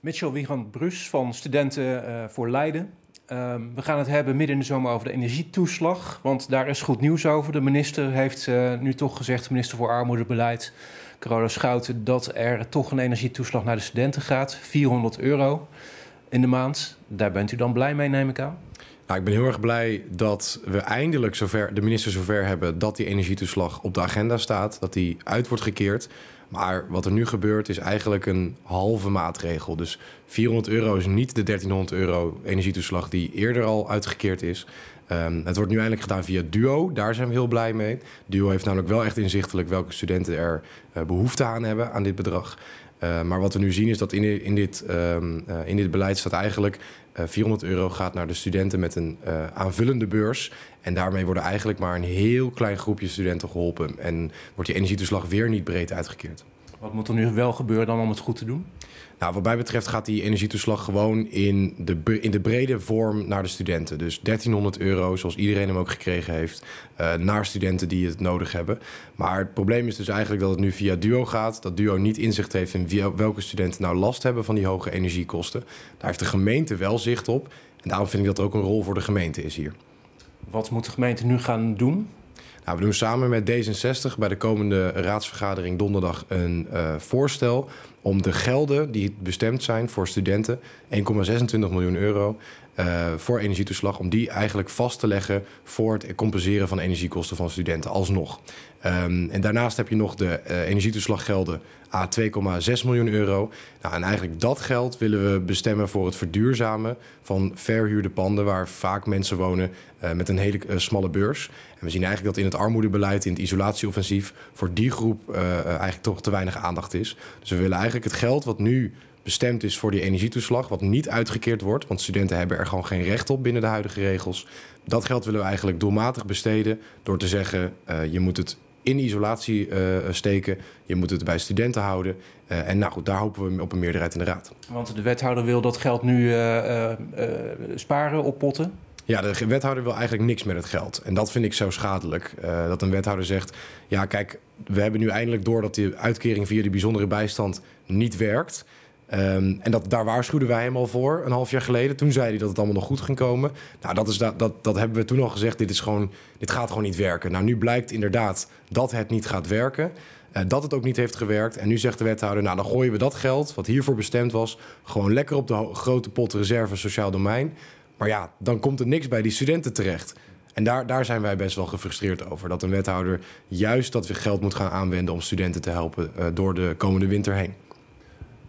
Mitchell Wiegand Brus van Studenten uh, voor Leiden. Ehm, we gaan het hebben midden in de zomer over de energietoeslag. Want daar is goed nieuws over. De minister heeft uh, nu toch gezegd, minister voor Armoedebeleid, Carola Schouten, dat er toch een energietoeslag naar de studenten gaat. 400 euro in de maand. Daar bent u dan blij mee, neem ik aan? Nou, ik ben heel erg blij dat we eindelijk zover, de minister zover hebben dat die energietoeslag op de agenda staat. Dat die uit wordt gekeerd. Maar wat er nu gebeurt is eigenlijk een halve maatregel. Dus 400 euro is niet de 1300 euro energietoeslag die eerder al uitgekeerd is. Um, het wordt nu eindelijk gedaan via Duo. Daar zijn we heel blij mee. Duo heeft namelijk wel echt inzichtelijk welke studenten er uh, behoefte aan hebben aan dit bedrag. Uh, maar wat we nu zien is dat in, in, dit, um, uh, in dit beleid staat eigenlijk 400 euro gaat naar de studenten met een aanvullende beurs. En daarmee worden eigenlijk maar een heel klein groepje studenten geholpen. En wordt die energietoeslag weer niet breed uitgekeerd. Wat moet er nu wel gebeuren dan om het goed te doen? Nou, wat mij betreft gaat die energietoeslag gewoon in de, in de brede vorm naar de studenten. Dus 1300 euro, zoals iedereen hem ook gekregen heeft, uh, naar studenten die het nodig hebben. Maar het probleem is dus eigenlijk dat het nu via Duo gaat. Dat Duo niet inzicht heeft in welke studenten nou last hebben van die hoge energiekosten. Daar heeft de gemeente wel zicht op. En daarom vind ik dat ook een rol voor de gemeente is hier. Wat moet de gemeente nu gaan doen? Nou, we doen samen met D66 bij de komende raadsvergadering donderdag een uh, voorstel om de gelden die bestemd zijn voor studenten, 1,26 miljoen euro, uh, voor energietoeslag, om die eigenlijk vast te leggen voor het compenseren van energiekosten van studenten alsnog. Um, en daarnaast heb je nog de uh, energietoeslaggelden a 2,6 miljoen euro. Nou, en eigenlijk dat geld willen we bestemmen voor het verduurzamen van verhuurde panden waar vaak mensen wonen uh, met een hele smalle beurs. En we zien eigenlijk dat in het armoedebeleid, in het isolatieoffensief, voor die groep eigenlijk toch te weinig aandacht is. Dus we willen eigenlijk het geld wat nu bestemd is voor die energietoeslag, wat niet uitgekeerd wordt, want studenten hebben er gewoon geen recht op binnen de huidige regels. Dat geld willen we eigenlijk doelmatig besteden door te zeggen: uh, je moet het in isolatie uh, steken, je moet het bij studenten houden. Uh, en nou goed, daar hopen we op een meerderheid in de raad. Want de wethouder wil dat geld nu sparen, oppotten. Ja, de wethouder wil eigenlijk niks met het geld. En dat vind ik zo schadelijk. Uh, dat een wethouder zegt: Ja, kijk, we hebben nu eindelijk door dat die uitkering via die bijzondere bijstand niet werkt. Um, en dat, daar waarschuwden wij hem al voor een half jaar geleden. Toen zei hij dat het allemaal nog goed ging komen. Nou, dat, is dat, dat, dat hebben we toen al gezegd. Dit, is gewoon, dit gaat gewoon niet werken. Nou, nu blijkt inderdaad dat het niet gaat werken. Uh, dat het ook niet heeft gewerkt. En nu zegt de wethouder: Nou, dan gooien we dat geld, wat hiervoor bestemd was, gewoon lekker op de grote pot reserve sociaal domein. Maar ja, dan komt er niks bij die studenten terecht. En daar, daar zijn wij best wel gefrustreerd over. Dat een wethouder juist dat geld moet gaan aanwenden om studenten te helpen uh, door de komende winter heen.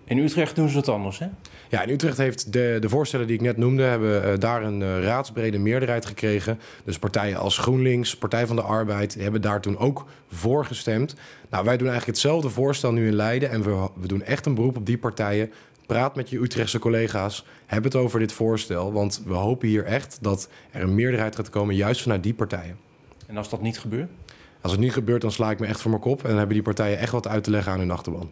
In Utrecht doen ze het anders, hè? Ja, in Utrecht heeft de, de voorstellen die ik net noemde... hebben uh, daar een uh, raadsbrede meerderheid gekregen. Dus partijen als GroenLinks, Partij van de Arbeid... hebben daar toen ook voor gestemd. Nou, wij doen eigenlijk hetzelfde voorstel nu in Leiden... en we, we doen echt een beroep op die partijen. Praat met je Utrechtse collega's. Heb het over dit voorstel. Want we hopen hier echt dat er een meerderheid gaat komen... juist vanuit die partijen. En als dat niet gebeurt? Als het niet gebeurt, dan sla ik me echt voor mijn kop... en dan hebben die partijen echt wat uit te leggen aan hun achterban.